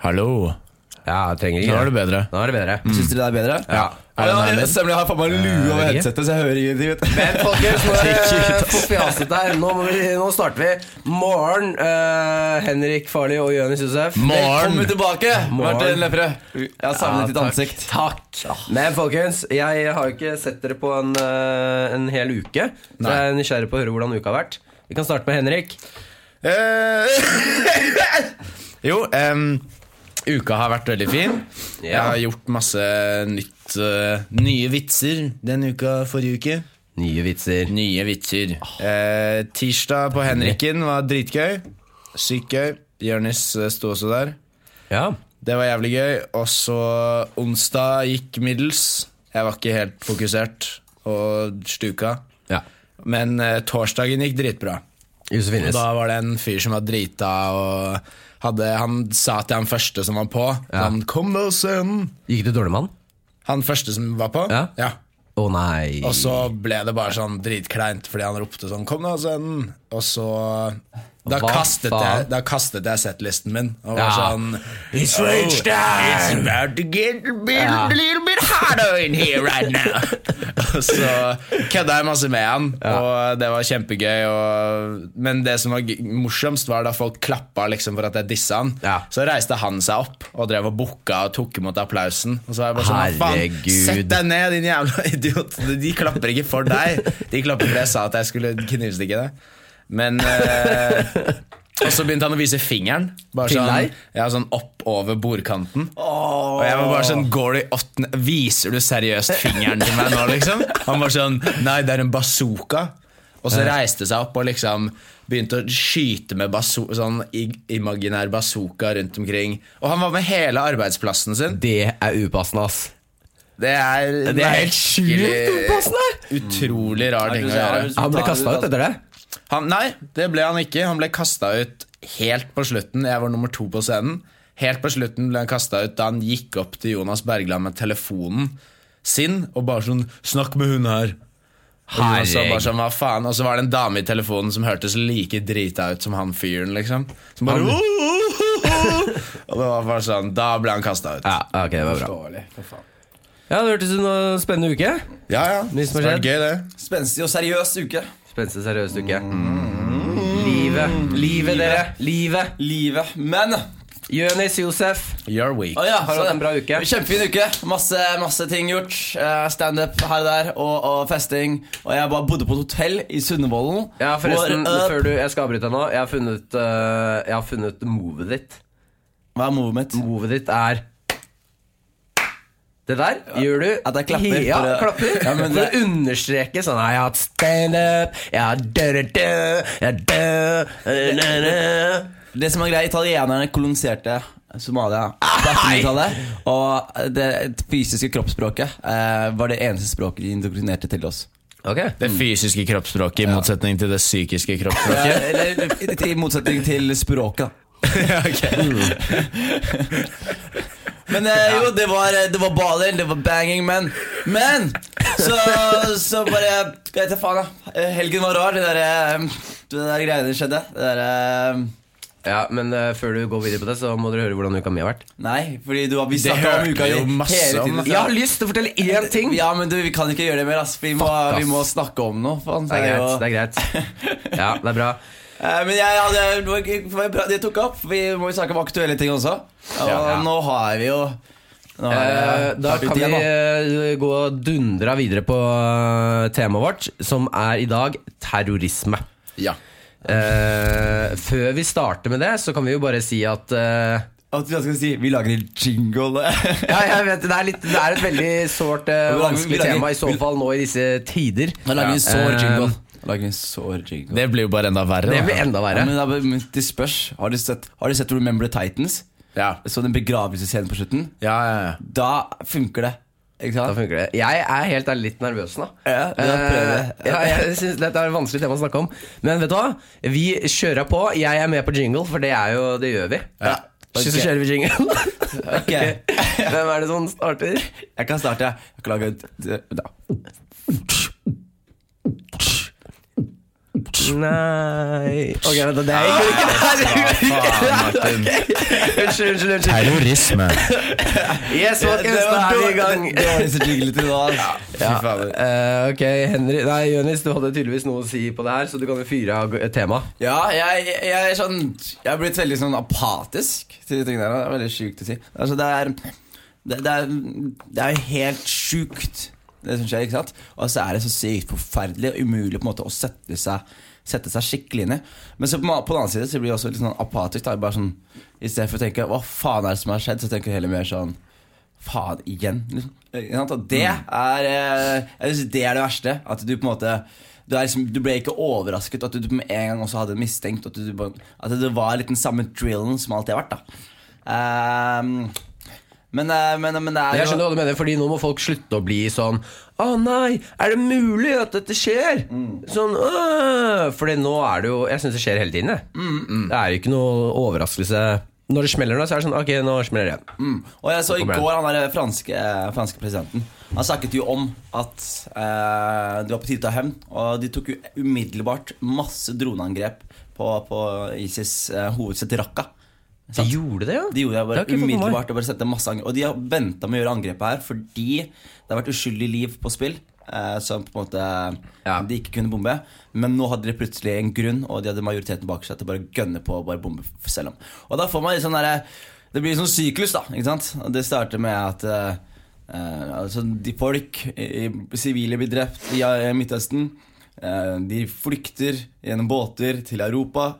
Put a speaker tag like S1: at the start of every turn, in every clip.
S1: Hallo.
S2: Ja, jeg trenger
S1: Nå er det bedre.
S2: Nå er det bedre.
S3: Syns dere det er bedre?
S2: Ja.
S3: Ja, ja,
S1: Er det
S3: jeg, stemmer, jeg har faen meg lue over headsetet, så jeg hører ingenting.
S2: Men folkens, nå er det for fjasete her. Nå, må vi, nå starter vi. Morgen, uh, Henrik Farli og Jonis Josef.
S3: Velkommen tilbake. Martin Lepperød. Jeg har savnet ditt
S2: takk.
S3: ansikt.
S2: Takk. Men folkens, jeg har jo ikke sett dere på en, eh, en hel uke. Så
S1: Nei.
S2: jeg er nysgjerrig på å høre hvordan uka har vært. Vi kan starte med Henrik.
S1: Eh, jo, em, uka har vært veldig fin. Jeg har gjort masse nytt uh, Nye vitser den uka forrige uke.
S2: Nye vitser.
S1: Nye vitser. Eh, tirsdag på Henriken var dritgøy. Sykt gøy. Jonis eh, sto også der.
S2: Ja.
S1: Det var jævlig gøy. Og så onsdag gikk middels. Jeg var ikke helt fokusert og stuka.
S2: ja.
S1: Men eh, torsdagen gikk dritbra.
S2: Innes.
S1: Da var det en fyr som var drita og hadde, Han sa til han første som var på
S2: Ja.
S1: Han, 'Kom da, sønnen'.
S2: Gikk det dårlig med han?
S1: Han første som var på?
S2: Ja. ja. Å nei.
S1: Og så ble det bare sånn dritkleint fordi han ropte sånn 'Kom da, sønnen'. Og så da kastet, jeg, da kastet jeg settlisten min. Og var
S2: Ja.
S1: sånn
S2: It's rage time!
S1: It's about to get a, bit,
S2: Ja.
S1: a little bit harder in here right now. og så kødda jeg masse med han, og det var kjempegøy. Og, men det som var morsomst, var da folk klappa liksom for at jeg dissa han.
S2: Ja.
S1: Så reiste han seg opp og drev og booka og tok imot applausen. Og så var jeg bare sånn, "Hva faen,
S2: Herregud.
S1: Sett deg ned, din jævla idiot! De klapper ikke for deg. De klapper fordi jeg sa at jeg skulle knivstikke deg. Men eh, Og så begynte han å vise fingeren. Bare
S2: Til
S1: sånn,
S2: deg?
S1: ja, sånn opp over bordkanten. Og jeg var bare sånn Går du i åttende Viser du seriøst fingeren til meg nå, liksom? Han var sånn Nei, det er en bazooka. Og så reiste seg opp og liksom begynte å skyte med baso sånn i- imaginær bazooka rundt omkring. Og han var med hele arbeidsplassen sin.
S2: Det er upassende, ass.
S1: Det er,
S2: Det er helt sjukt
S1: merkelig-
S2: upassende.
S1: Utrolig rar ting å gjøre.
S2: Han ble kasta ut etter det.
S1: Han, nei, det ble han ikke. Han ble kasta ut helt på slutten. Jeg var nummer to på scenen. Helt på slutten ble han kasta ut da han gikk opp til Jonas Bergland med telefonen sin og bare sånn 'Snakk med hun her'. Og så, bare sånn, hva faen Og så var det en dame i telefonen som hørtes like drita ut som han fyren. liksom Som bare Og det var bare sånn Da ble han kasta ut.
S2: Ja, ok, det var bra.
S3: Forståelig, for faen.
S2: Ja, Det hørtes ut som en spennende uke.
S1: Ja, ja. Det var gøy, det.
S3: Spenstig og seriøs uke.
S2: Spenstig, seriøst uke. Livet. Livet, dere. Livet.
S3: Livet. Men
S2: Jonis Josef.
S1: You're week.
S3: Å ja,
S2: Har du hatt en bra uke?
S3: Kjempefin uke. Masse, masse ting gjort. Eh, Standup her og der, og, og festing. Og jeg bare bodde på et hotell i Sunnevollen.
S2: Ja, forresten,
S3: Hvor, eh,
S2: før du, Jeg skal avbryte deg nå. Jeg har funnet, uh, jeg har funnet movet ditt.
S3: Hva er movet mitt?
S2: Movet ditt er Det der gjør du
S3: At jeg klapper
S2: Ja,
S3: for å-
S2: klapper
S3: Ja, men
S2: For
S3: det-
S2: å understreke sånn Jeg har hatt standup, jeg har dø-dø-dø, jeg har dø.
S3: Det som er greit, italienerne koloniserte Somalia på 1800-tallet. Og det fysiske kroppsspråket eh, var det eneste språket de indoktrinerte til oss.
S2: Okay.
S1: Det fysiske kroppsspråket i motsetning til det psykiske
S3: Ja,
S1: kroppsspråket.
S3: eller i motsetning til språket. da.
S1: Ja, ok.
S3: Men eh, jo, det var, det var baller, det var banging, men Men! Så, så bare Vet ikke faen, da. Eh, Helgen var rar. Det der, eh, det der greiene skjedde. Det der, eh,
S2: Ja, men uh, før du går videre på det, så må dere høre hvordan uka mi har vært.
S3: Nei, fordi du, vi
S1: Det
S3: snakka om uka di
S1: jo masse
S3: hele
S1: om,
S3: tiden.
S1: da.
S2: Jeg har lyst til å fortelle én ting!
S3: Ja, men du, vi kan ikke gjøre det mer. Ass. Vi, må,
S2: ass.
S3: vi må snakke om noe. Faen.
S2: Det er greit. det er greit Ja, det er bra.
S3: Eh, Men jeg hadde, det det tok opp. Vi må jo snakke om aktuelle ting også. Og
S1: Ja.
S3: nå har vi jo nå har
S2: Eh,
S3: jeg
S2: da kan vi
S3: da.
S2: eh, gå og dundra videre på eh, temaet vårt, som er i dag terrorisme.
S1: Ja.
S2: Eh, før vi starter med det, så kan vi jo bare si at eh,
S3: At vi skal si Vi lager en jingle.
S2: Ja, jeg vet det er, litt, det er et veldig sårt, vanskelig
S3: lager-
S2: tema i så fall nå i disse tider.
S3: Da lager vi en sår jingle. Da lager en sår jingle.
S1: Det blir jo bare enda verre.
S2: Det blir enda
S3: Ja,
S2: verre.
S3: men da, men det spørs. Har de sett, har de sett Remember the Titans?
S1: Ja.
S3: Så den begravelsesscenen på slutten?
S1: Ja, ja, ja.
S3: Da funker det. Ikke
S2: Da funker det. Jeg er helt ærlig litt nervøs nå.
S3: Ja.
S2: Eh, ja, jeg synes Dette er et vanskelig tema å snakke om. Men vet du hva? Vi kjører på. Jeg er med på jingle, for det er jo Det gjør vi.
S1: Ja.
S2: Så kjører vi jingle.
S3: Ok.
S2: Hvem er det som starter?
S3: Jeg kan starte. Jeg kan lage et da.
S2: Nei Ok, vent, det er ikke det. Unnskyld, unnskyld. unnskyld
S1: Terrorisme.
S2: Yes, folkens, da er vi i gang.
S3: Det var disse jinglene til nå.
S2: Eh, ok, Henry Nei, Jonis, du hadde tydeligvis noe å si på det her, så du kan jo fyre av temaet. tema.
S3: Ja, jeg, jeg, jeg er sånn Jeg har blitt veldig sånn apatisk til de tingene der. Det er veldig sjukt å si. Altså, det er Det, det er, det er helt sjukt, det som skjer, ikke sant? Og så er det så sykt forferdelig og umulig på en måte å sette seg Sette seg skikkelig inn i. Men så på, på den annen side så blir det også litt sånn apatisk. Da. Bare sånn, I stedet for å tenke 'hva faen er det som har skjedd', så tenker jeg heller mer sånn Faen, igjen? Liksom. Og det er eh, Jeg synes det er det verste. At du på en måte du, liksom, du ble ikke overrasket at du med en gang også hadde mistenkt at, du, at det var litt den samme drillen som alltid har vært. da Ehm, men, eh, men, men det er
S2: Jeg skjønner hva du mener, fordi nå må folk slutte å bli sånn Å nei, er det mulig at dette skjer? Sånn, «Åh!» For nå er det jo Jeg syns det skjer hele tiden, jeg. Det er jo ikke noe overraskelse. Når det smeller nå, så er det sånn Ok, nå smeller det igjen.
S3: Mm. Og jeg så i går han der franske, franske presidenten Han snakket jo om at eh, det var på tide å ta hevn. Og de tok jo umiddelbart masse droneangrep på, på ISIS eh, hovedsett Raqqa.
S2: De gjorde det, ja?
S3: De gjorde det
S2: Det
S3: bare
S2: meg.
S3: umiddelbart og bare sette masse angrep. Og de har venta med å gjøre angrepet her fordi det har vært uskyldig liv på spill. Eh, som på en måte
S2: Ja.
S3: de ikke kunne bombe. Men nå hadde de plutselig en grunn, og de hadde majoriteten bak seg til å bare gønne på og bare bombe selv om. Og da får man litt sånn derre Det blir sånn syklus, da. Ikke sant? Og det starter med at eh, eh, altså de folk, sivile blir drept i eh, Midtøsten. Eh, de flykter gjennom båter til Europa.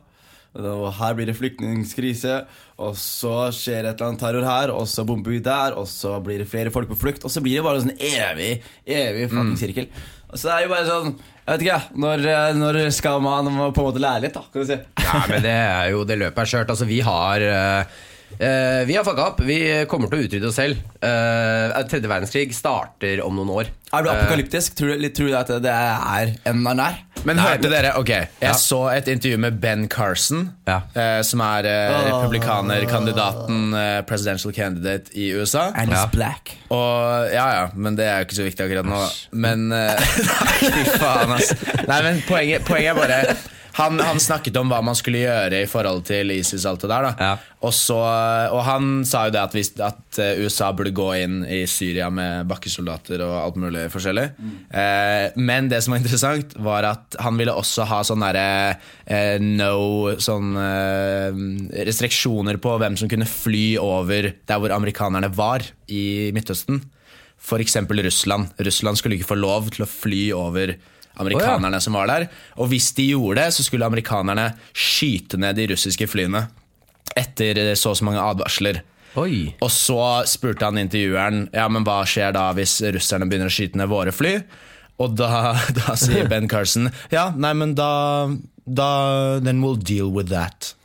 S3: Og her blir det flyktningkrise, og så skjer et eller annet terror her, og så bomber vi der, og så blir det flere folk på flukt, og så blir det bare en sånn evig, evig fucking sirkel. Og så er det jo bare sånn Jeg vet ikke. Når, eh, når skal man på en måte lære litt, da? Kan du si.
S2: Ja, men det er jo Det løpet er skjørt. Altså, vi har eh, Vi har fucka opp. Vi kommer til å utrydde oss selv. Uh, tredje verdenskrig starter om noen år.
S3: Er du
S2: apokalyptisk?
S3: apokalyptisk? Tror du, tror du at det er enda nær?
S1: Men hørte dere, ok Jeg
S2: Ja.
S1: så et intervju med Ben Carson
S2: Ja.
S1: eh, Som er eh, republikanerkandidaten eh, Presidential candidate i USA
S3: And
S2: Ja.
S3: black.
S1: Og ja, ja, men det er jo ikke så viktig akkurat nå Men eh, Fy faen ass Nei, men poenget, poenget er bare han, han snakket om hva man skulle gjøre i forhold til ISIS og alt det der
S2: Ja.
S1: og, så, og han sa jo det at, hvis, at eh, USA burde gå inn i Syria med bakkesoldater og alt mulig forskjellig eh, Men det som var interessant var at han ville også ha sånne derre eh, no sånne, eh, restriksjoner på hvem som kunne fly over der hvor amerikanerne var i Midtøsten. F.eks. Russland. Russland skulle ikke få lov til å fly over amerikanerne som var der. Og hvis de gjorde det, så skulle amerikanerne skyte ned de russiske flyene etter så og så mange advarsler.
S2: Oi.
S1: Og så spurte han intervjueren Ja, men hva skjer da hvis russerne begynner å skyte ned våre fly. Og da, da sier Ben Carson ja, nei, men da, da Then we'll deal with that.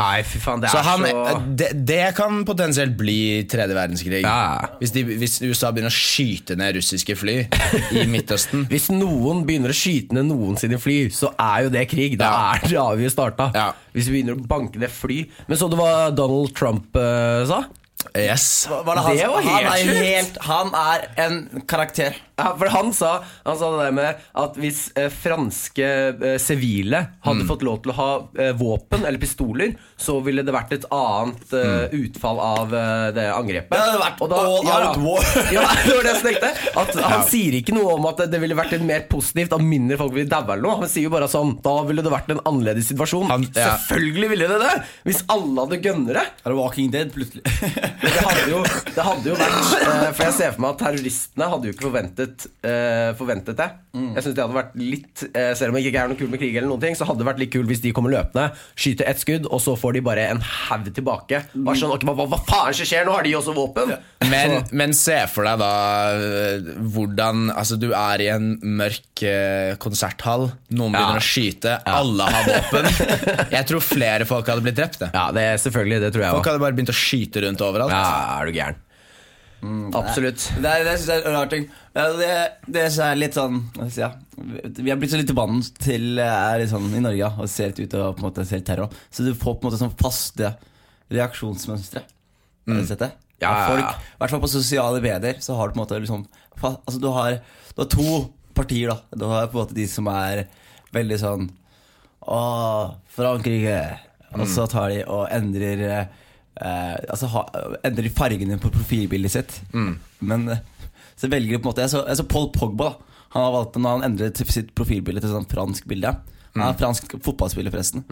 S2: Nei, fy faen, det
S1: Så
S2: er
S1: han,
S2: så
S1: det, det kan potensielt bli tredje verdenskrig.
S2: Ja.
S1: Hvis, de, hvis USA begynner å skyte ned russiske fly i Midtøsten.
S2: Hvis noen begynner å skyte ned noen sine fly, så er jo det krig. Da
S1: Ja.
S2: er det avgjort starta.
S1: Ja.
S2: Hvis vi begynner å banke ned fly. Men så du hva Donald Trump uh, sa?
S1: Yes.
S3: Var det han,
S2: Det var
S3: han,
S2: helt
S3: er
S2: sjukt.
S3: helt, han er en karakter.
S2: Ja, for han sa, han sa det der med at hvis eh, franske eh, sivile hadde fått lov til å ha eh, våpen eller pistoler, så ville det vært et annet eh, utfall av eh, det angrepet.
S3: Det hadde vært
S2: da-
S3: all
S2: ja,
S3: out war.
S2: ja, det var det jeg tenkte. At han sier ikke noe om at det ville vært et mer positivt, at mindre folk ville daue eller noe. Han sier jo bare sånn Da ville det vært en annerledes situasjon.
S1: Han- ja.
S2: Selvfølgelig ville det det! Hvis alle hadde gønnere.
S3: Er det Walking Dead plutselig?
S2: Det hadde jo, det hadde jo vært eh, For jeg ser for meg at terroristene hadde jo ikke forventet, eh, forventet det. Jeg synes det hadde vært litt eh, Selv om det ikke er noe kult med krig, eller noen ting Så hadde det vært litt kult hvis de kommer løpende, skyter ett skudd, og så får de bare en haug tilbake. Bare sånn, okay, hva, hva, faen som skjer? Nå har de også våpen!
S1: Men, men se for deg da hvordan Altså, du er i en mørk konserthall. Noen
S2: Ja.
S1: begynner å skyte. Alle har våpen. Jeg tror flere folk hadde blitt drept. det.
S2: Ja, det er selvfølgelig, det tror jeg
S1: Folk
S2: også.
S1: hadde bare begynt å skyte rundt overalt.
S2: Ja, er du gæren? Absolutt.
S3: Det, er, det synes jeg er en rar ting. Det, det er litt sånn si, ja. Vi er blitt så litt vant til eh, er litt sånn i Norge ja, og ser ut og på en måte ser terror. Så du får på en måte sånn faste reaksjonsmønstre. Har du sett det?
S2: Ja,
S3: folk. I hvert fall på sosiale medier så har du på en måte liksom Altså du har, du har to partier, da. Du har på en måte de som er veldig sånn Åh, Frankrike. Og så tar de og endrer eh, Altså ha, endrer fargene på profilbildet sitt. Men eh, så velger de på en måte Jeg så, jeg så Paul Pogba. da Han har valgt Når han endret sitt profilbilde til sånn fransk bilde. Han er fransk fotballspiller, forresten.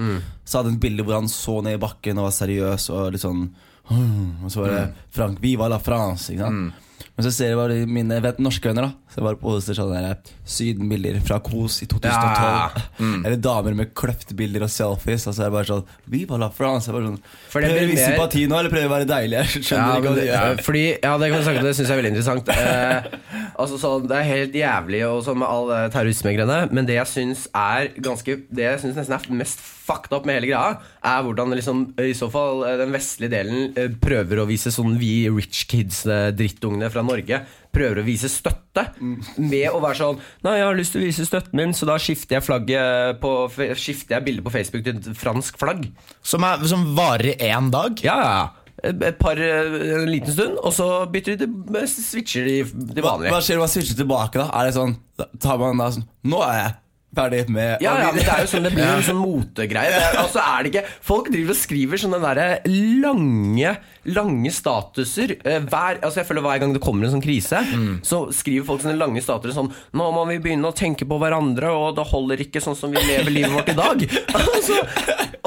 S3: Så hadde han et bilde hvor han så ned i bakken og var seriøs og litt sånn Og så var det Frank, Viva la France. Ikke sant? Men så ser jeg bare mine vet, norske venner, da. Så jeg bare poster sånne der sydenbilder fra Kos i 2012.
S2: Ja.
S3: Eller damer med kløftbilder og selfies. Og så er det bare sånn Viva la France. Jeg bare sånn, prøver vi
S2: mer-
S3: sympati nå, eller prøver å være deilig? Jeg skjønner
S2: Ja,
S3: ikke hva de
S2: ja,
S3: gjør.
S2: fordi, ja, det kan jeg snakke om, det syns jeg er veldig interessant. Eh, altså sånn, Det er helt jævlig og sånn med all eh, terrorismegreiene, men det jeg syns er ganske Det jeg synes nesten er mest fucked up med hele greia, er hvordan liksom, i så fall eh, den vestlige delen eh, prøver å vise sånn vi rich kids-drittungene fra Norge prøver å vise støtte med å være sånn Nei, jeg har lyst til å vise støtten min, så da skifter jeg flagget på Skifter jeg bildet på Facebook til et fransk flagg.
S1: Som, er, som varer én dag.
S2: Ja, ja. Et par, eh, en liten stund, og så bytter de til switcher de
S3: til
S2: vanlige.
S3: hva skjer om man switcher tilbake, da? Er det sånn Tar man da sånn Nå er jeg ferdig med
S2: Ja, ja, men det er jo sånn det blir en sånn motegreie. Altså er det ikke Folk driver og skriver sånne der lange Lange statuser eh, hver, altså Jeg føler Hver gang det kommer en sånn krise, så skriver folk sånne lange statuser sånn 'Nå må vi begynne å tenke på hverandre, og det holder ikke sånn som vi lever livet vårt i dag'. altså,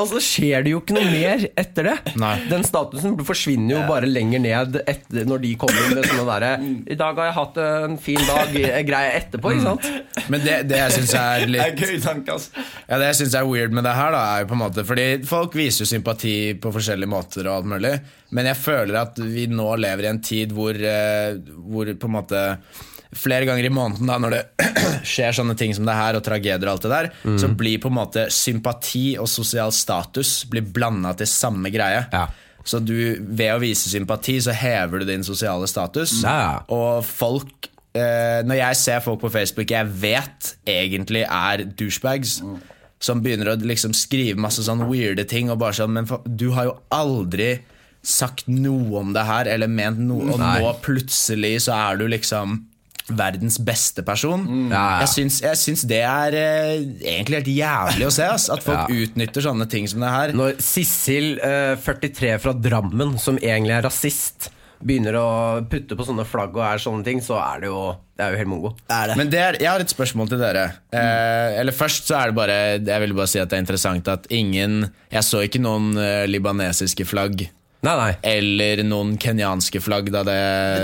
S2: og så skjer det jo ikke noe mer etter det.
S1: Nei.
S2: Den statusen forsvinner jo bare lenger ned etter, når de kommer med sånne derre 'I dag har jeg hatt en fin dag'-greie etterpå, ikke sant?
S1: Men det, det jeg syns er
S3: Det er
S1: litt
S3: gøy tanke, altså.
S1: Ja, Det jeg synes er weird med det her, da er jo på en måte Fordi folk viser jo sympati på forskjellige måter, og alt mulig men jeg føler at vi nå lever i en tid hvor, eh, hvor på en måte Flere ganger i måneden, da når det skjer sånne ting som det her, og tragedier og alt det der, så blir på en måte sympati og sosial status blir blanda til samme greie.
S2: Ja.
S1: Så du, ved å vise sympati, så hever du din sosiale status.
S2: Ja.
S1: Og folk eh, Når jeg ser folk på Facebook jeg vet egentlig er douchebags, som begynner å liksom skrive masse sånn weirde ting, og bare sånn Men for, du har jo aldri sagt noe om det her, eller ment noe, og
S2: Nei.
S1: nå plutselig så er du liksom verdens beste person.
S2: Ja, ja.
S1: Jeg, syns, jeg syns det er eh, egentlig helt jævlig å se. Ass, at folk
S2: Ja.
S1: utnytter sånne ting som det her.
S2: Når Sissel, eh, 43 fra Drammen, som egentlig er rasist, begynner å putte på sånne flagg og er sånne ting, så er det jo, det er jo helt mongo.
S3: Er det?
S1: Men det er, jeg har et spørsmål til dere. Eh, eller Først så er det bare Jeg vil bare si at det er interessant at ingen Jeg så ikke noen eh, libanesiske flagg.
S2: Nei, nei.
S1: Eller noen kenyanske flagg da det,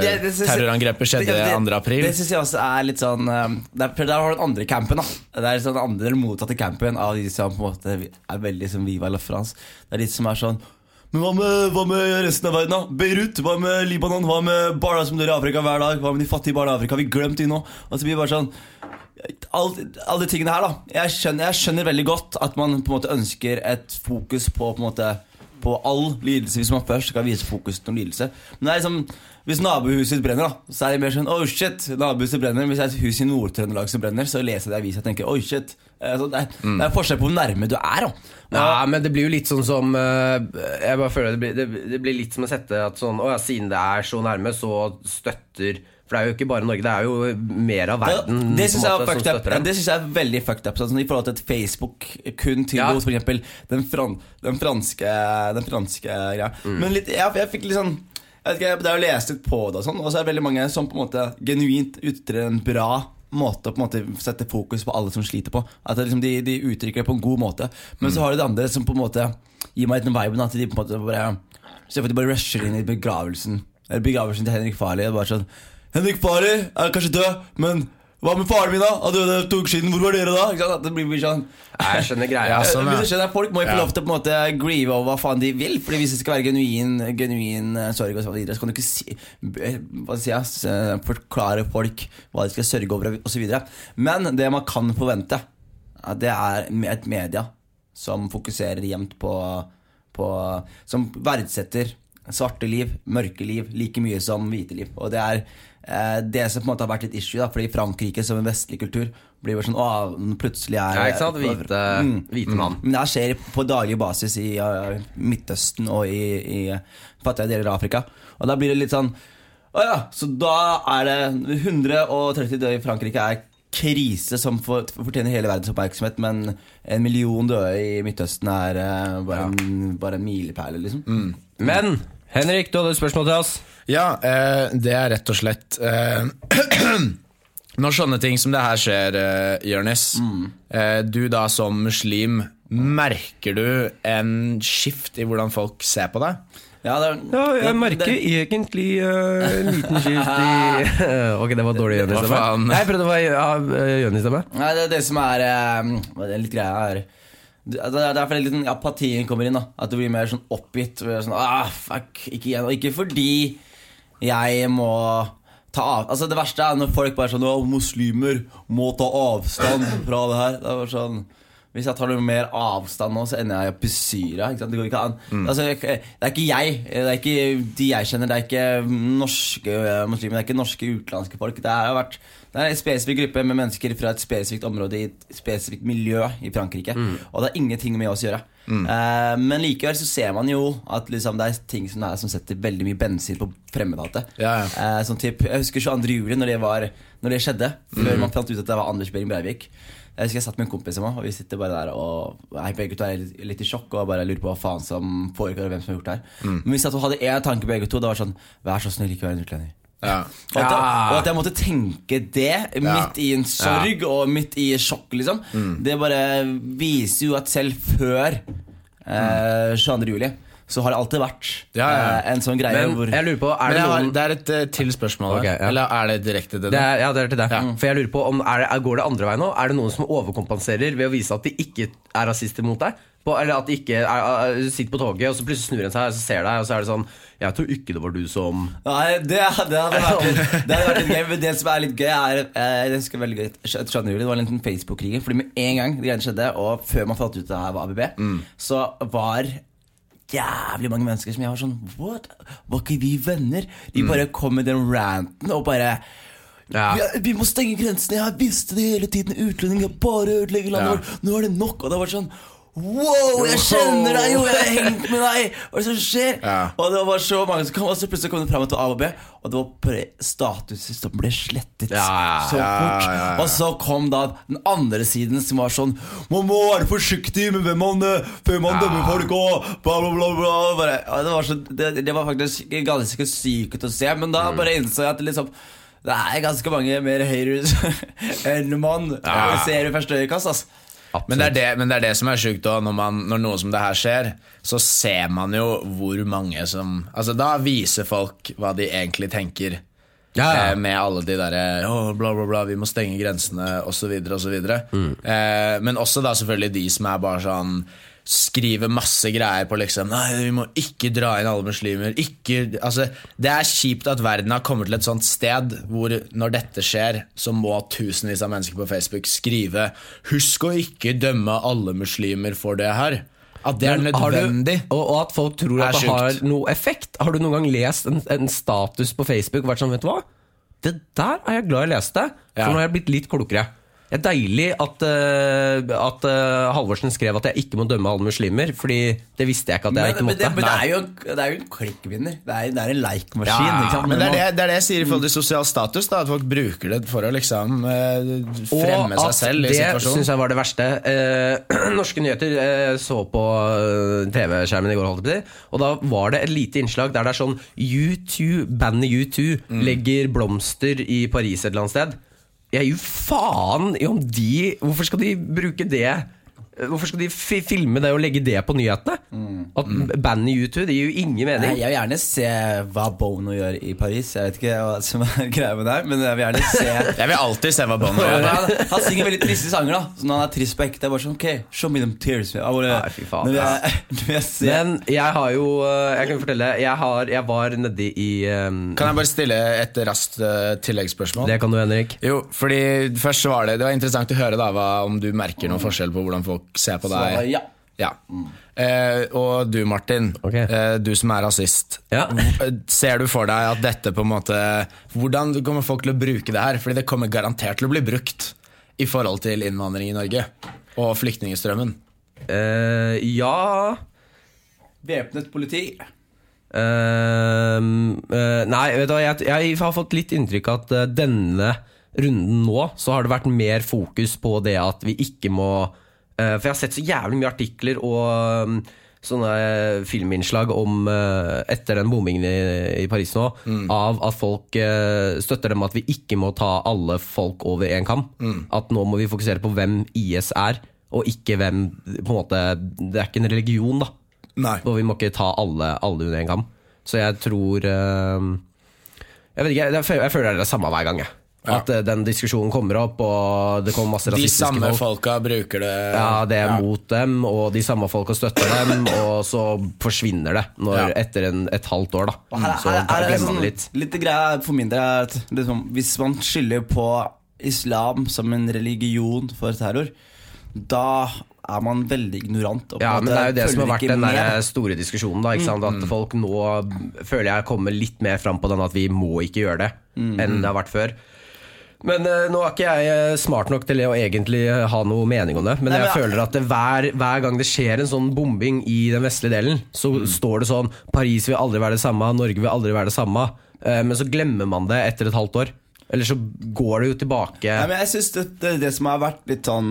S3: Det- det synes
S1: terrorangrepet skjedde
S3: det- det-
S1: 2. april.
S3: Det syns jeg også er litt sånn eh, der, der har du den andre campen. da Det er sånn andre eller motsatte campen av de som på en måte er veldig som Viva la France. Det er de som er sånn men hva med, hva med resten av verden, da? Beirut? Hva med Libanon? Hva med barna som dør i Afrika hver dag? Hva med de fattige barna i Afrika? Har vi glemt de nå? Og så blir det bare sånn Alle alle de tingene her, da. Jeg skjønner, jeg skjønner veldig godt at man på en måte ønsker et fokus på på en måte på all lidelse hvis man først skal vise fokus på lidelse. Men det er liksom hvis nabohuset brenner, da så er det mer sånn oh shit, nabohuset brenner. Hvis det er et hus i Nord-Trøndelag som brenner, så leser jeg avisa og tenker oh shit. Eh, Så det, er, det er forskjell på hvor nærme du er. da
S2: Ja, men det blir jo litt sånn som eh, Jeg bare føler det blir, det, det blir litt som å sette at sånn Å ja, siden det er så nærme, så støtter For det er jo ikke bare Norge, det er jo mer av verden
S3: det, det
S2: på
S3: syns jeg,
S2: måte, som støtter dem.
S3: det synes jeg er veldig fucked up. Sånn, I forhold til at Facebook kun
S2: Ja.
S3: f.eks. den, fran, den franske Den franske greia.
S2: Mm.
S3: Men litt, jeg, jeg fikk litt sånn jeg vet ikke, Det er jo lest litt på det, og sånn Og så er det veldig mange som på en måte genuint ytrer en bra måte å på en måte sette fokus på alle som sliter på. At liksom, de, de uttrykker det på en god måte. Men
S2: Mm.
S3: så har du det andre som på en måte gir meg den viben at de på en måte bare Se for at de bare rusher inn i begravelsen Eller begravelsen til Henrik Farley. Bare sånn Henrik Farley er kanskje død, men hva med faren min, da? Han døde to uker siden. Hvor var dere da? Ikke sant? Det blir sånn
S2: Jeg skjønner greia.
S1: Ja, sånn,
S3: Men
S1: ja.
S3: skjønner, Folk må jo få lov til å på en måte grieve over hva faen de vil. Fordi Hvis det skal være genuin, genuin eh, sorg, og så videre, så kan du ikke si, hva si, eh, forklare folk hva de skal sørge over, osv. Men det man kan forvente, det er et media som fokuserer jevnt på, på Som verdsetter svarte liv, mørke liv, like mye som hvite liv. Og det er eh, det som på en måte har vært litt issue, da, fordi Frankrike som en vestlig kultur blir bare sånn Å, plutselig er
S2: Ja, ikke sant? Hvite,
S3: Mm.
S2: hvite mann.
S3: Men det skjer på daglig basis i uh, Midtøsten og i, i fattige deler av Afrika. Og da blir det litt sånn Å ja, så da er det 130 døde i Frankrike er krise som for, fortjener hele verdens oppmerksomhet, men en million døde i Midtøsten er uh, bare, en, bare en milepæl, liksom.
S2: Men Henrik, du hadde et spørsmål til oss.
S1: Ja, eh, det er rett og slett eh, Når sånne ting som det her skjer, eh, Jonis, eh, du da som muslim, merker du en skift i hvordan folk ser på deg?
S3: Ja, det,
S2: Ja, jeg merker
S3: det,
S2: egentlig eh, en liten skift i Ok, det var dårlig Jonis-stemme. Jeg prøvde å ha ja, Jonis-stemme.
S3: Det er det som er uh, er litt greia her. Det det er derfor litt sånn apatien kommer inn. da At du blir mer sånn oppgitt. Sånn, ah, fuck, ikke igjen Og ikke fordi jeg må ta av Altså Det verste er når folk bare sånn muslimer må ta avstand fra det her. Det er bare sånn hvis jeg tar noe mer avstand nå, så ender jeg opp i Syria. Det går ikke an. Altså, det er ikke jeg. Det er ikke de jeg kjenner. Det er ikke norske eh, muslimer. Det er ikke norske utenlandske folk. Det har vært det er en spesifikk gruppe med mennesker fra et spesifikt område i et spesifikt miljø i Frankrike. Og det har ingenting med oss å gjøre. Eh, men likevel så ser man jo at liksom, det er ting som, er, som setter veldig mye bensin på fremmedhatet.
S1: Ja, ja.
S3: uh, sånn typ, jeg husker 22. juli, når det, var, når det skjedde. Før man fant ut at det var Anders Behring Breivik. Jeg husker jeg satt med en kompis i meg, og vi sitter bare der og jeg, begge to er litt, i sjokk og bare lurer på hva faen som foregår, og hvem som har gjort det her. Men vi satt og hadde én tanke, begge to. Det var sånn Vær så snill, ikke vær en utlending.
S1: Ja.
S3: Og at, og at jeg måtte tenke det midt i en sorg og midt i sjokk, liksom. Det bare viser jo at selv før eh, 22. juli så har det alltid vært
S1: Ja, ja,
S3: eh, en sånn greie
S2: Men
S3: hvor
S2: jeg lurer på, er
S1: Men
S2: det
S1: noen... har, det er et eh, til spørsmål
S2: okay, ja.
S1: Eller er det direkte til
S2: det
S1: det?
S2: er, ja, det er til det. For jeg lurer på om er det, Går det andre veien nå? Er det noen som overkompenserer ved å vise at de ikke er rasister mot deg? På, eller at de ikke er, er, sitter på toget, og så plutselig snur en seg og så ser deg, og så er det sånn Jeg tror ikke det var du som
S3: Nei, det, det hadde vært litt, det hadde vært litt gøy. Men det som er litt gøy, er Jeg husker veldig 22. det var en liten Facebook-krig. Fordi med en gang det greiene skjedde, og før man fant ut det her var ABB, så var jævlig mange mennesker som jeg var sånn What? Var ikke vi venner? De bare kom med den ranten og bare
S2: Ja.
S3: vi, vi må stenge grensene. Jeg visste det hele tiden. Utlendinger bare ødelegger landet vårt. Nå er det nok. Og det var sånn Wow, jeg kjenner deg jo! Jeg har hengt med deg! Hva er det som skjer?
S1: Ja.
S3: Og det var så mange som kom, og så plutselig kom det fram til A og B. Og det var bare statuser som ble slettet
S2: Ja, ja,
S3: så
S1: ja,
S3: fort.
S1: ja, ja.
S3: Og så kom da den andre siden som var sånn Man må være forsiktig med hvem man eh, før man dømmer folk og bla, bla, bla. bla. Bare, ja, det, var så, det, det var faktisk ganske sykt å se, men da bare innså jeg at det liksom det er ganske mange mer haters enn man ser i første øyekast. Altså.
S1: Men det, det, men det er det som er sjukt òg. Når, man- når noe som det her skjer, så ser man jo hvor mange som Altså Da viser folk hva de egentlig tenker.
S2: Ja, ja.
S1: Eh, med alle de derre oh, bla, bla, bla, vi må stenge grensene, osv., osv. Mm. Eh, men også da selvfølgelig de som er bare sånn Skriver masse greier på liksom Nei, vi må ikke dra inn alle muslimer. Ikke, altså, det er kjipt at verden har kommet til et sånt sted hvor når dette skjer, så må tusenvis av mennesker på Facebook skrive 'Husk å ikke dømme alle muslimer for det her'. At det er
S2: nødvendig. du- og, og at folk tror at det har noe effekt. Har du noen gang lest en, en status på Facebook og vært sånn, vet du hva? Det der er jeg glad jeg leste, for
S1: Ja.
S2: nå har jeg blitt litt klokere. Det er deilig at, eh, at eh, Halvorsen skrev at jeg ikke må dømme alle muslimer, Fordi det visste jeg ikke at jeg
S3: Men,
S2: ikke
S3: men,
S2: måtte.
S3: det, men det, er jo, det er jo en klikkvinner. Det er, det er en like-maskin.
S2: Ja.
S1: Men det er det, det er det jeg sier i forhold til sosial status. Da, at folk bruker det for å liksom eh, fremme seg selv i
S2: det
S1: situasjonen.
S2: syns jeg var det verste. Eh, norske nyheter eh, så på TV-skjermen i går, holdt jeg på og da var det et lite innslag der det er sånn U2, bandet U2
S1: Mm.
S2: legger blomster i Paris et eller annet sted. Jeg gir faen i om de Hvorfor skal de bruke det? Hvorfor skal de fi filme det og legge det på nyhetene? At bandet U2, det gir jo ingen
S3: Nei,
S2: mening.
S3: jeg vil gjerne se hva Bono gjør i Paris. Jeg vet ikke hva som er greia med det, her, men jeg vil gjerne se
S1: Jeg vil alltid se hva Bono gjør.
S3: han, han synger veldig triste sanger, da. Så når han er trist på ekte, er bare sånn Ok, show me them tears. Jeg bare,
S2: Nei, fy faen.
S3: men, jeg, jeg ser
S2: Men jeg har jo eh, Jeg kan fortelle. Jeg, har, jeg var nedi i um,
S1: Kan jeg bare stille et raskt uh, tilleggsspørsmål?
S2: Det kan du, Henrik.
S1: Jo, fordi først så var det Det var interessant å høre da hva, om du merker noen forskjell på hvordan folk ser på
S3: så,
S1: deg.
S3: ja.
S1: Ja. Eh, og du, Martin.
S2: Okay.
S1: Eh, du som er rasist.
S2: Ja.
S1: Eh, Ser du for deg at dette på en måte Hvordan kommer folk til å bruke det her? Fordi det kommer garantert til å bli brukt i forhold til innvandring i Norge. Og flyktningstrømmen.
S2: Eh, ja
S3: Væpnet politi.
S2: Ehm, eh, Nei, vet du hva, jeg, jeg har fått litt inntrykk av at eh, denne runden nå, så har det vært mer fokus på det at vi ikke må For jeg har sett så jævlig mye artikler og um, sånne filminnslag om eh, etter den bombingen i, Paris nå, av at folk eh, støtter dem at vi ikke må ta alle folk over én kam. At nå må vi fokusere på hvem IS er, og ikke hvem på en måte, Det er ikke en religion, da.
S1: Nei.
S2: Og vi må ikke ta alle, alle under en kam. Så jeg tror eh, Jeg vet ikke, jeg føler det er det samme hver gang. Jeg.
S1: Ja.
S2: At eh, den diskusjonen kommer opp, og det kommer masse rasistiske folk.
S1: De samme
S2: folk.
S1: folka bruker det
S2: Ja, det er
S1: Ja.
S2: mot dem, og de samme folka støtter dem, og så forsvinner det når,
S1: Ja.
S2: etter en, et halvt år. da
S3: her, er-
S2: Så
S3: her, er- her er
S2: glemmer
S3: sånn,
S2: man litt.
S3: litt greia for min del er at liksom, Hvis man skylder på islam som en religion for terror, da er man veldig ignorant.
S2: Ja, men det er jo det som har vært den der store diskusjonen. da ikke sant? At folk nå føler jeg kommer litt mer fram på den at vi må ikke gjøre det, enn det har vært før. Men uh, nå er ikke jeg eh, smart nok til å egentlig eh, ha noe mening om det. Men
S3: Nei, men
S2: jeg føler at det hver, hver gang det skjer en sånn bombing i den vestlige delen, så står det sånn Paris vil aldri være det samme, Norge vil aldri være det samme. Uh, men så glemmer man det etter et halvt år. Eller så går det jo tilbake
S3: Nei, men jeg synes det, det, det som har vært litt sånn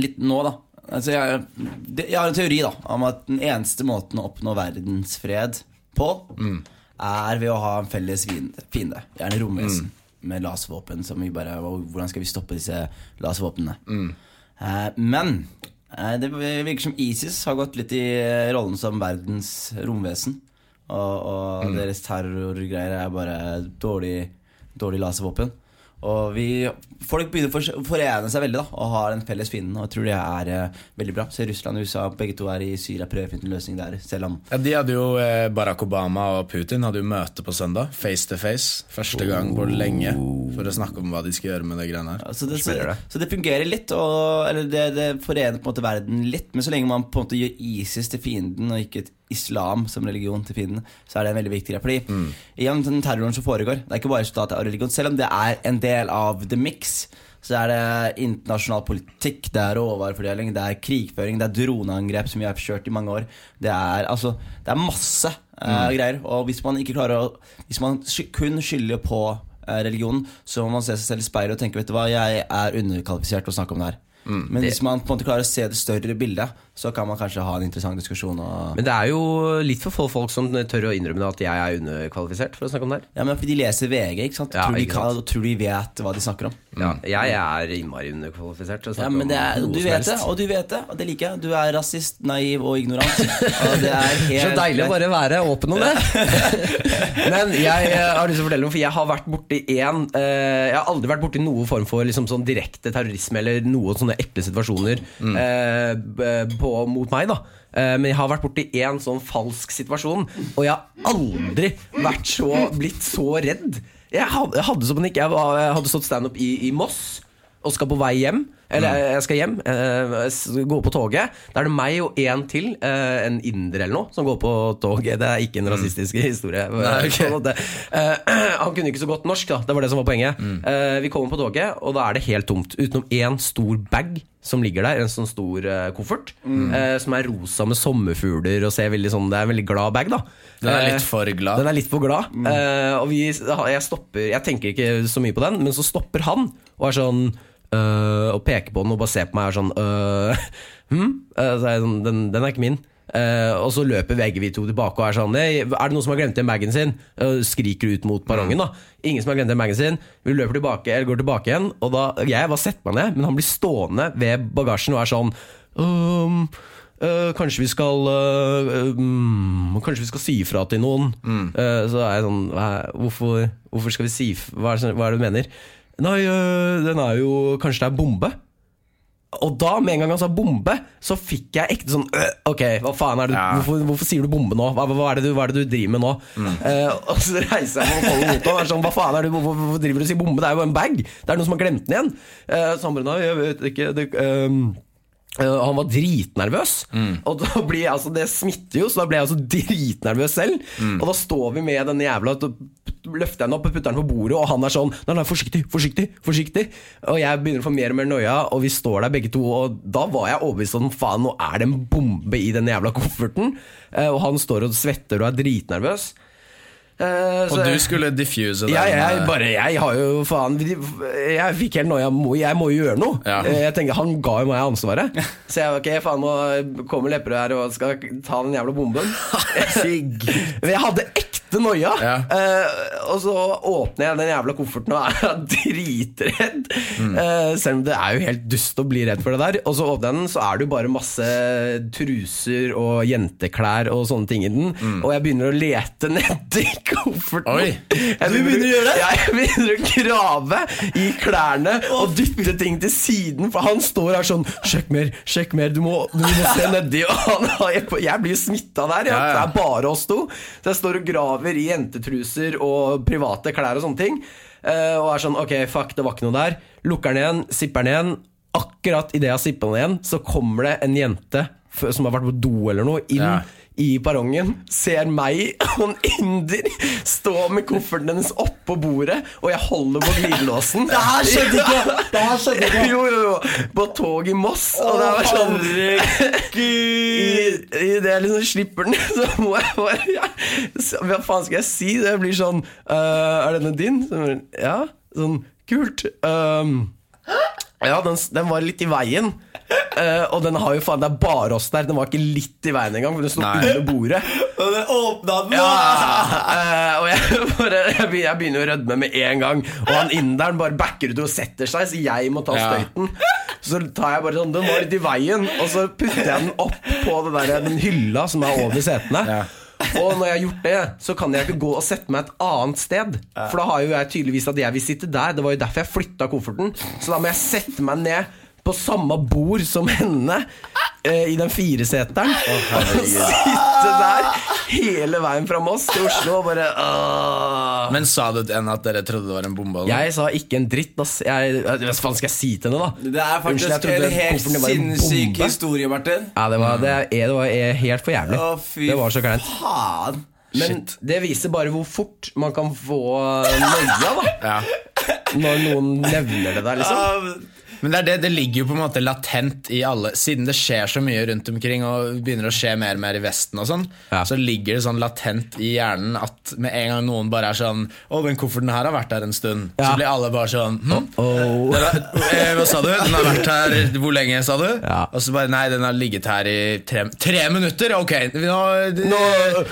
S3: Litt nå, da. Altså, jeg, det, jeg har en teori da om at den eneste måten å oppnå verdensfred på, er ved å ha en felles fiende. Gjerne romvesen med laservåpen. Som vi bare Hvordan skal vi stoppe disse laservåpnene? Eh, men eh, det virker som ISIS har gått litt i eh, rollen som verdens romvesen. Og, og deres terrorgreier er bare dårlig, dårlig laservåpen. Og vi, folk begynner å for- forene seg veldig da og har en felles fiende. Og jeg tror det er eh, veldig bra. Se Russland og USA begge to er i Syria prøver å finne en løsning der. Selv om
S1: Ja, de hadde jo, eh, Barack Obama og Putin hadde jo møte på søndag. Face to face. Første gang på lenge. For å snakke om hva de skal gjøre med det greiene her.
S3: Ja, så, det, så, så det fungerer litt, og, eller det, det forener på en måte verden litt. Men så lenge man på en måte gjør ISIS til fienden, og ikke islam som religion til fienden, så er det en veldig viktig greie. Fordi igjen, den terroren som foregår, det er ikke bare resultatet av religion. Selv om det er en del av the mix, så er det internasjonal politikk, det er råvarefordeling, det er krigføring, det er droneangrep som vi har kjørt i mange år. Det er, altså, det er masse uh, greier. Og hvis man ikke å Hvis man kun skylder på uh, religionen, så må man se seg selv i speilet og tenke Vet du hva, jeg er underkvalifisert til å snakke om det her. Men hvis man på en måte klarer å se det større bildet, så kan man kanskje ha en interessant diskusjon.
S2: Men det er jo litt for få folk som tør å innrømme at jeg er underkvalifisert for å snakke om det her.
S3: Ja, men fordi de leser VG, ikke sant?
S2: Ja,
S3: tror, de
S2: ikke sant.
S3: kan, tror de vet hva de snakker om.
S2: Ja, jeg er innmari underkvalifisert til å
S3: Ja, men det er,
S2: om
S3: Du
S2: noe som
S3: vet
S2: helst.
S3: det, og du vet det, og det liker jeg. Du er rasist, naiv og ignorant. Og det er helt
S2: Så deilig å bare være åpen om det. Men jeg eh, har lyst til å fortelle noe, for jeg har vært borti én eh, Jeg har aldri vært borti noen form for liksom, sånn direkte terrorisme eller noen sånne ekle situasjoner eh, b- på, mot meg. da Eh, Men jeg har vært borti én sånn falsk situasjon, og jeg har aldri vært så, blitt så redd. Jeg hadde, jeg hadde så ikke, Jeg, var, jeg hadde stått standup i, i Moss og skal på vei hjem. Eller jeg skal hjem, eh, s- gå på toget. Da er det meg og en til, eh, en inder eller noe, som går på toget. Det er ikke en rasistisk historie.
S1: Nei,
S2: okay. Eh, han kunne ikke så godt norsk, da. Det var det som var poenget. Eh, vi kommer på toget, og da er det helt tomt. Utenom én stor bag som ligger der. En sånn stor eh, koffert. eh, som er rosa med sommerfugler og ser veldig sånn Det er en veldig glad bag, da.
S1: Den er
S2: Eh,
S1: litt for glad.
S2: den er litt for glad. Eh, og vi, jeg stopper Jeg tenker ikke så mye på den, men så stopper han og er sånn øh, Og peker på den og bare ser på meg og er sånn øh, hm? Eh, så er sånn, den, den er ikke min. Uh, og så løper begge vi to tilbake og er sånn Er det noen som har glemt igjen bagen sin? Uh, skriker ut mot perrongen. da Ingen som har glemt igjen bagen sin. Vi løper tilbake, eller går tilbake igjen. Og da Jeg bare setter meg ned, men han blir stående ved bagasjen og er sånn um, uh, kanskje vi skal øh, øhm, Kanskje vi skal si ifra til noen. Eh, så er jeg sånn hvorfor, hvorfor skal vi si hva er, det, hva er det du mener? Nei, øh, den er jo Kanskje det er bombe? Og da, med en gang han sa bombe, så fikk jeg ekte sånn øh, Ok, hva faen er det du,
S1: Ja.
S2: hvorfor, hvorfor sier du bombe nå? Hva, hva, er det du, hva er det du driver med nå? Eh, og så reiser jeg meg og holder mot ham. Sånn, hva faen er det, hvorfor, hvorfor driver du og sier bombe? Det er jo en bag! Det er noen som har glemt den igjen. Uh, så han bare Nei, jeg vet ikke. Det, øhm, øh, han var dritnervøs. Og da blir jeg, altså, det smitter jo, så da ble jeg altså dritnervøs selv. Og da står vi med den jævla Løfter jeg den opp og putter den på bordet, og han er sånn Nei, nei, forsiktig, forsiktig, forsiktig. Og jeg begynner å få mer og mer noia, og vi står der begge to, og da var jeg overbevist om faen, nå er det en bombe i den jævla kofferten. Uh, Og han står og svetter og er dritnervøs. Så-
S1: Og du skulle diffuse den.
S2: jeg, jeg,
S1: eh,
S2: bare, jeg har jo faen Jeg fikk helt noia. Jeg må jo gjøre noe.
S1: Ja.
S2: Eh, Jeg tenkte, Han ga jo meg ansvaret. Så jeg ok, faen nå kommer Lepperød her og skal ta den jævla bomben. Jeg hadde ekte noia.
S1: Ja.
S2: Eh, og så åpner jeg den jævla kofferten og er dritredd.
S1: Mm.
S2: Eh, selv om det er jo helt dust å bli redd for det der. Og så åpner jeg den, så er det jo bare masse truser og jenteklær og sånne ting i den.
S1: Mm.
S2: Og jeg begynner å lete nedi kofferten.
S1: Oi.
S2: Jeg
S3: Du begynner å gjøre det?
S2: Ja, jeg begynner å grave i klærne og dytte ting til siden, for han står her sånn Sjekk mer, sjekk mer, du må, du må se nedi. Og han, jeg, jeg blir smitta der. Ja. Det er bare oss to. Så jeg står og graver i jentetruser og private klær og sånne ting. eh, og er sånn Ok, fuck, det var ikke noe der. Lukker den igjen, sipper den igjen. Akkurat idet jeg har sippa den igjen, så kommer det en jente som har vært på do eller noe, inn
S1: Ja.
S2: I perrongen, ser meg og en inder stå med kofferten hennes oppå bordet, og jeg holder på glidelåsen.
S3: Det her skjedde ikke! Det her skjedde ikke!
S2: Jo, jo, jo. På tog i Moss. Og det var sånn
S3: Herregud!
S2: i, i det jeg liksom slipper den, så må jeg bare ja, Hva faen skal jeg si? Det blir sånn uh, Er denne din? Ja. Sånn kult. Um, ja, den, den var litt i veien. Eh, og den har jo faen Det er bare oss der. Den var ikke litt i veien engang, for den sto under bordet.
S3: Og den åpna den!
S2: Ja, Uh, og jeg, bare, jeg begynner- å rødme med en gang. Og han inderen bare backer ut og setter seg, så jeg må ta
S1: Ja.
S2: støyten. Så tar jeg bare sånn Den var litt i veien, og så putter jeg den opp på det der, den hylla som er over setene.
S1: Ja.
S2: Og når jeg har gjort det, så kan jeg ikke gå og sette meg et annet sted. For da har jo jeg tydeligvis at jeg vil sitte der. Det var jo derfor jeg flytta kofferten. Så da må jeg sette meg ned på samme bord som henne eh, i den fireseteren. og sitte der hele veien fra Moss til Oslo og bare åh.
S1: Men sa du til henne at dere trodde det var en bombe? eller?
S2: Jeg sa ikke en dritt, ass. Jeg, hva faen skal jeg si til henne, da?
S3: Det er
S2: Unnskyld,
S3: faktisk
S2: trodde
S3: en helt
S2: en
S3: sinnssyk historie, Martin.
S2: Ja, det var, det, er- det var helt for jævlig.
S3: Å, fy
S2: Det var så kleint.
S3: faen.
S2: Men det viser bare hvor fort man kan få noia, da.
S1: Ja.
S2: Når noen nevner det der, liksom.
S3: Ah,
S1: Men det, det, det ligger jo på en måte latent i alle Siden det skjer så mye rundt omkring og begynner å skje mer og mer i Vesten, og sånn
S2: Ja.
S1: så ligger det sånn latent i hjernen at med en gang noen bare er sånn 'Å, den kofferten her har vært her en stund',
S2: Ja.
S1: så blir alle bare sånn hm?
S2: Oh.
S1: Eh, hva sa du? Den har vært her hvor lenge, sa du?
S2: Ja.
S1: Og så bare Nei, den har ligget her i tre, tre minutter? Ok, nå,
S2: Nå-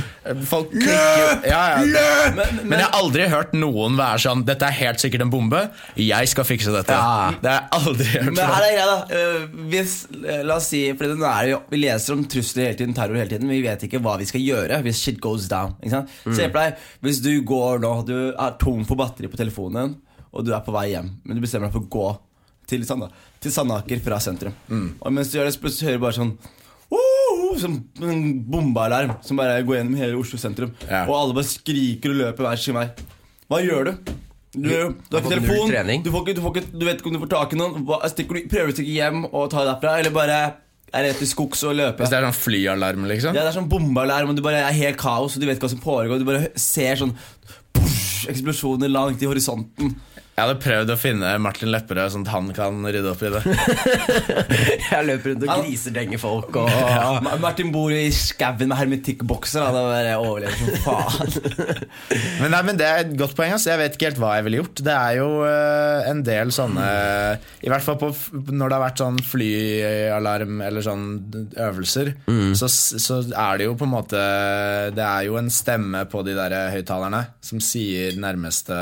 S1: Folk klikker jo ja, ja. Men, men jeg har aldri hørt noen være sånn 'Dette er helt sikkert en bombe. Jeg skal fikse dette'.
S2: Ja.
S1: Det har jeg aldri hørt.
S3: Men her er greia, da. Eh, Hvis, eh, la oss si For er Vi leser om trusler hele tiden, terror hele tiden, men vi vet ikke hva vi skal gjøre hvis shit goes down. Ikke sant? Se på deg, Hvis du går nå, du er tom for batteri på telefonen, og du er på vei hjem, men du bestemmer deg for å gå til, Sand til Sandaker fra sentrum. Og mens du gjør det, så hører du bare sånn! Som en bombealarm som bare går gjennom hele Oslo sentrum.
S1: Ja.
S3: Og alle bare skriker og løper hver sin vei. Hva gjør du? Du, du har ikke telefon, du, får ikke, du, får ikke, du vet ikke om du får tak i noen. Hva, stikker du, prøver du å stikke hjem og ta det derfra, eller bare er rett til skogs og løpe?
S1: Hvis det er sånn flyalarm, liksom?
S3: Ja, det er sånn bombealarm, og du bare er helt kaos, og du vet ikke hva som foregår. Du bare ser sånn push, eksplosjoner langt i horisonten.
S1: Jeg hadde prøvd å finne Martin Lepperød, sånn at han kan rydde opp i det.
S2: Jeg løper rundt og grisedenger folk og
S3: Ma- Martin bor i skauen med hermetikkbokser. Da Da bare overlever som faen.
S1: Men, nei, men Det er et godt poeng. Altså. Jeg vet ikke helt hva jeg ville gjort. Det er jo uh, en del sånne I hvert fall på, når det har vært sånn flyalarm eller sånn øvelser, så, så er det jo på en måte Det er jo en stemme på de der høyttalerne som sier nærmeste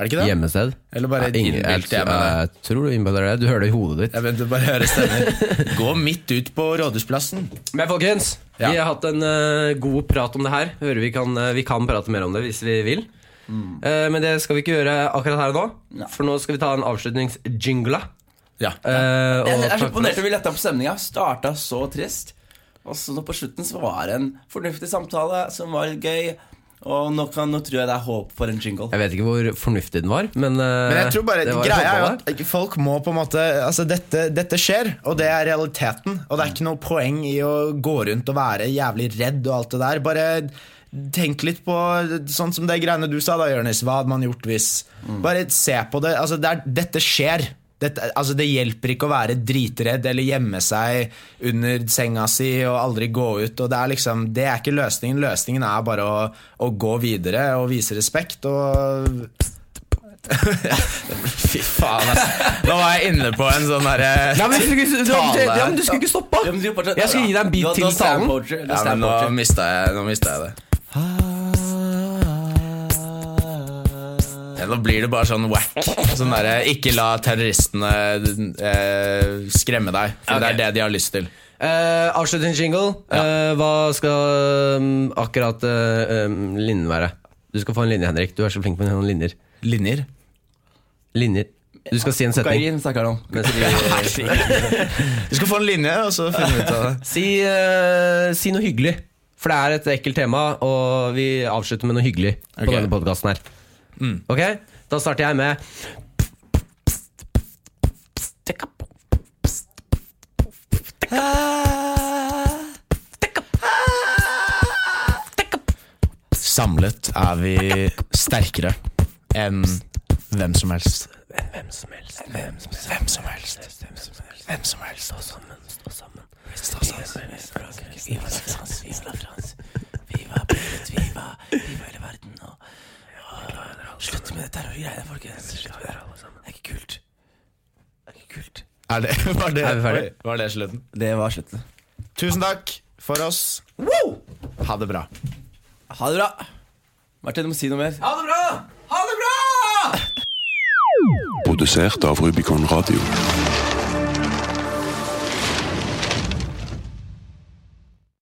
S1: Er det ikke det?
S2: Hjemmested.
S1: Eller bare
S2: Ja, ingen-
S1: innbilt,
S2: jeg,
S1: jeg
S2: tror du innbiller det. Du hører det i hodet ditt.
S1: Jeg begynte bare hører høre stemmer. Gå midt ut på Rådhusplassen.
S2: Men folkens,
S1: Ja.
S2: vi har hatt en uh, god prat om det her. Hører vi, kan, uh, vi kan prate mer om det hvis vi vil. Eh, men det skal vi ikke gjøre akkurat her og nå. For nå skal vi ta en avslutningsjingle.
S1: Ja.
S2: Uh,
S3: Jeg er så imponert over vi letta på stemninga. Starta så trist. Og så nå på slutten så var det en fornuftig samtale som var gøy. Og nå, kan, nå tror jeg det er håp for en jingle.
S2: Jeg vet ikke hvor fornuftig den var, men, eh,
S1: Men jeg tror bare greia er at folk må på en måte Altså dette, dette skjer, og det er realiteten. Og det er ikke noe poeng i å gå rundt og være jævlig redd og alt det der. Bare tenk litt på sånn som det greiene du sa da, Jonis. Hva hadde man gjort hvis Bare se på det. Altså, det er, dette skjer. Dette, altså Det hjelper ikke å være dritredd eller gjemme seg under senga si og aldri gå ut. og Det er liksom, det er ikke løsningen. Løsningen er bare å, å gå videre og vise respekt. og Fy faen, altså. Nå var jeg inne på en sånn derre Tale.
S2: ja, men du skulle ikke stoppe!
S3: Ja,
S2: Jeg skal gi deg en bit til talen.
S1: Ja, men nå mista jeg, nå mistet jeg det. Nå blir det bare sånn whack. Sånn der, Ikke la terroristene eh, skremme deg, for det er det de har lyst til.
S2: Uh, Avslutningsjingle. Eh, hva skal um, akkurat uh, um, linjen være? Du skal få en linje, Henrik. Du er så flink med noen linjer.
S1: Linjer?
S2: Linjer. Du skal si en setning.
S3: Kokain snakker han om.
S1: Du skal få en linje, og så finne ut av det.
S2: si, uh, si noe hyggelig. For det er et ekkelt tema, og vi avslutter med noe hyggelig på denne podkasten her. Ok? Da starter jeg med
S1: Samlet er vi sterkere enn hvem som helst.
S2: Hvem som helst.
S1: Hvem som helst. Hvem som helst. Hvem som helst.
S2: Stå sammen, stå sammen.
S1: Stå sammen.
S2: Viva la France, viva la France. Viva Brexit, viva, viva hele verden. Og, og, slutt med det terrorgreiene, folkens. Slutt med det. Det er ikke kult. Det er ikke kult.
S1: Er det, var, det,
S2: Er vi ferdig?
S1: Oi, var det slutten?
S3: Det var slutten.
S1: Tusen takk for oss. Ha det bra.
S3: Ha det bra. Martin, du må si noe mer.
S2: Ha det bra! Ha det bra!
S4: Produsert av Rubicon Radio.